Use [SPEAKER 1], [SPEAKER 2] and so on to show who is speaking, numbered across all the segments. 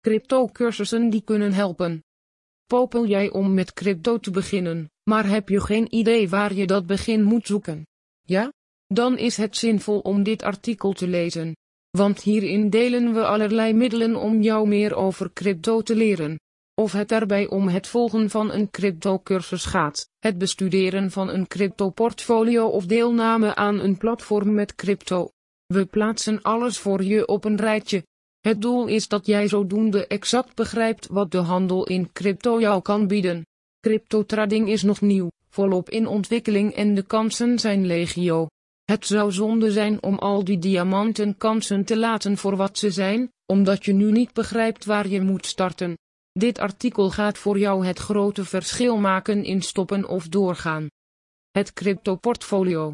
[SPEAKER 1] Crypto-cursussen die kunnen helpen. Popel jij om met crypto te beginnen, maar heb je geen idee waar je dat begin moet zoeken? Ja? Dan is het zinvol om dit artikel te lezen. Want hierin delen we allerlei middelen om jou meer over crypto te leren. Of het erbij om het volgen van een crypto-cursus gaat, het bestuderen van een crypto-portfolio of deelname aan een platform met crypto. We plaatsen alles voor je op een rijtje. Het doel is dat jij zodoende exact begrijpt wat de handel in crypto jou kan bieden. Crypto-trading is nog nieuw, volop in ontwikkeling en de kansen zijn legio. Het zou zonde zijn om al die diamanten kansen te laten voor wat ze zijn, omdat je nu niet begrijpt waar je moet starten. Dit artikel gaat voor jou het grote verschil maken in stoppen of doorgaan. Het crypto-portfolio.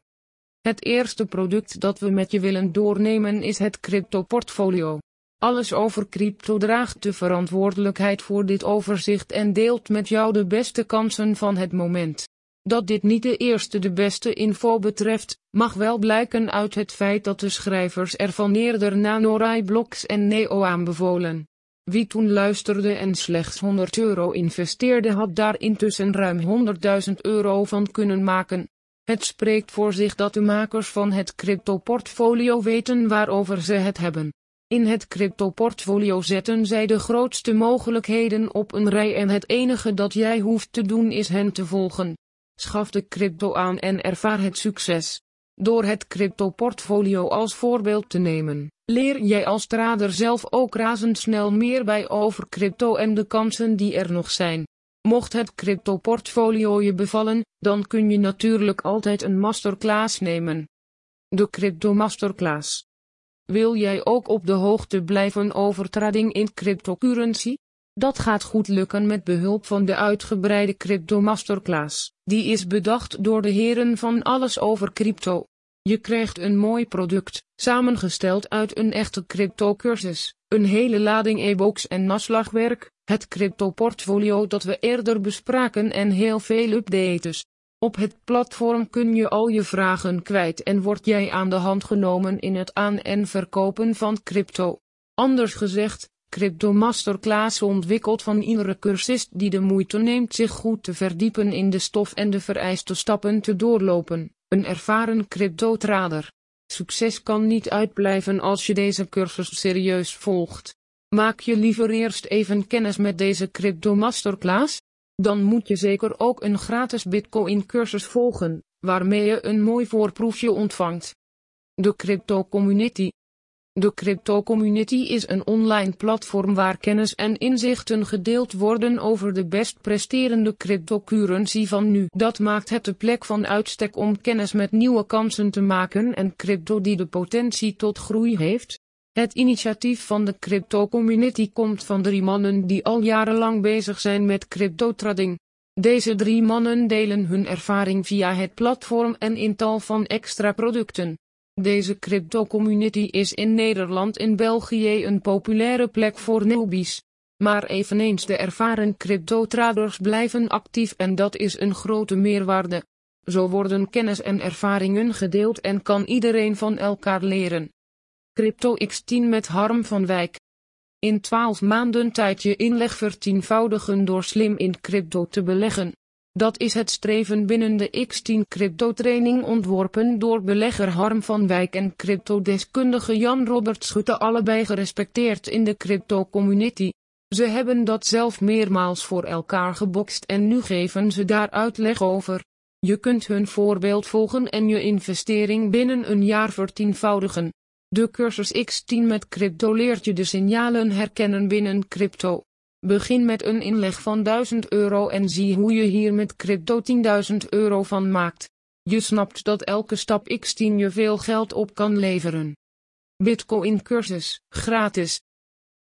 [SPEAKER 1] Het eerste product dat we met je willen doornemen is het crypto-portfolio. Alles over crypto draagt de verantwoordelijkheid voor dit overzicht en deelt met jou de beste kansen van het moment. Dat dit niet de eerste de beste info betreft, mag wel blijken uit het feit dat de schrijvers ervan eerder Nanorai Blocks en Neo aanbevolen. Wie toen luisterde en slechts 100 euro investeerde had daar intussen ruim 100.000 euro van kunnen maken. Het spreekt voor zich dat de makers van het crypto-portfolio weten waarover ze het hebben. In het crypto-portfolio zetten zij de grootste mogelijkheden op een rij en het enige dat jij hoeft te doen is hen te volgen. Schaf de crypto aan en ervaar het succes. Door het crypto-portfolio als voorbeeld te nemen, leer jij als trader zelf ook razendsnel meer bij over crypto en de kansen die er nog zijn. Mocht het crypto-portfolio je bevallen, dan kun je natuurlijk altijd een masterclass nemen. De Crypto Masterclass. Wil jij ook op de hoogte blijven over trading in cryptocurrency? Dat gaat goed lukken met behulp van de uitgebreide Crypto Masterclass. Die is bedacht door de heren van Alles over Crypto. Je krijgt een mooi product, samengesteld uit een echte crypto-cursus, een hele lading e-books en naslagwerk, het crypto-portfolio dat we eerder bespraken en heel veel updates. Op het platform kun je al je vragen kwijt en word jij aan de hand genomen in het aan- en verkopen van crypto. Anders gezegd, Crypto Masterclass ontwikkeld van iedere cursist die de moeite neemt zich goed te verdiepen in de stof en de vereiste stappen te doorlopen, een ervaren crypto-trader. Succes kan niet uitblijven als je deze cursus serieus volgt. Maak je liever eerst even kennis met deze Crypto Masterclass? Dan moet je zeker ook een gratis Bitcoin cursus volgen, waarmee je een mooi voorproefje ontvangt. De Crypto Community de Crypto Community is een online platform waar kennis en inzichten gedeeld worden over de best presterende cryptocurrency van nu. Dat maakt het de plek van uitstek om kennis met nieuwe kansen te maken en crypto die de potentie tot groei heeft. Het initiatief van de Crypto Community komt van drie mannen die al jarenlang bezig zijn met crypto-trading. Deze drie mannen delen hun ervaring via het platform en in tal van extra producten. Deze crypto-community is in Nederland en België een populaire plek voor newbies. Maar eveneens de ervaren crypto-traders blijven actief en dat is een grote meerwaarde. Zo worden kennis en ervaringen gedeeld en kan iedereen van elkaar leren. Crypto X10 met Harm van Wijk. In 12 maanden tijd je inleg vertienvoudigen door slim in crypto te beleggen. Dat is het streven binnen de X10 crypto training ontworpen door belegger Harm van Wijk en cryptodeskundige Jan Robert Schutte allebei gerespecteerd in de crypto community. Ze hebben dat zelf meermaals voor elkaar gebokst en nu geven ze daar uitleg over. Je kunt hun voorbeeld volgen en je investering binnen een jaar vertienvoudigen. De cursus X10 met crypto leert je de signalen herkennen binnen crypto. Begin met een inleg van 1000 euro en zie hoe je hier met crypto 10.000 euro van maakt. Je snapt dat elke stap X10 je veel geld op kan leveren. Bitcoin cursus, gratis.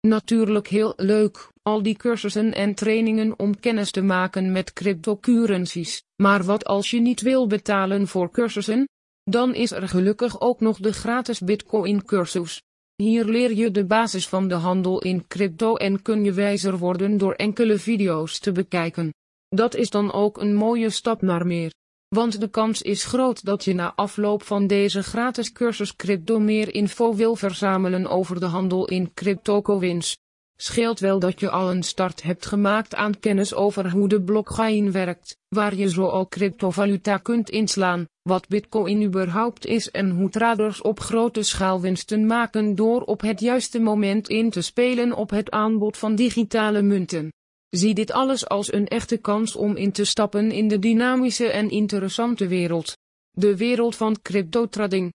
[SPEAKER 1] Natuurlijk heel leuk, al die cursussen en trainingen om kennis te maken met cryptocurrencies. Maar wat als je niet wil betalen voor cursussen? Dan is er gelukkig ook nog de gratis Bitcoin cursus. Hier leer je de basis van de handel in crypto en kun je wijzer worden door enkele video's te bekijken. Dat is dan ook een mooie stap naar meer. Want de kans is groot dat je na afloop van deze gratis cursus crypto meer info wil verzamelen over de handel in cryptocoins. Scheelt wel dat je al een start hebt gemaakt aan kennis over hoe de blockchain werkt, waar je zo ook cryptovaluta kunt inslaan, wat bitcoin überhaupt is en hoe traders op grote schaal winsten maken door op het juiste moment in te spelen op het aanbod van digitale munten. Zie dit alles als een echte kans om in te stappen in de dynamische en interessante wereld. De wereld van cryptotrading.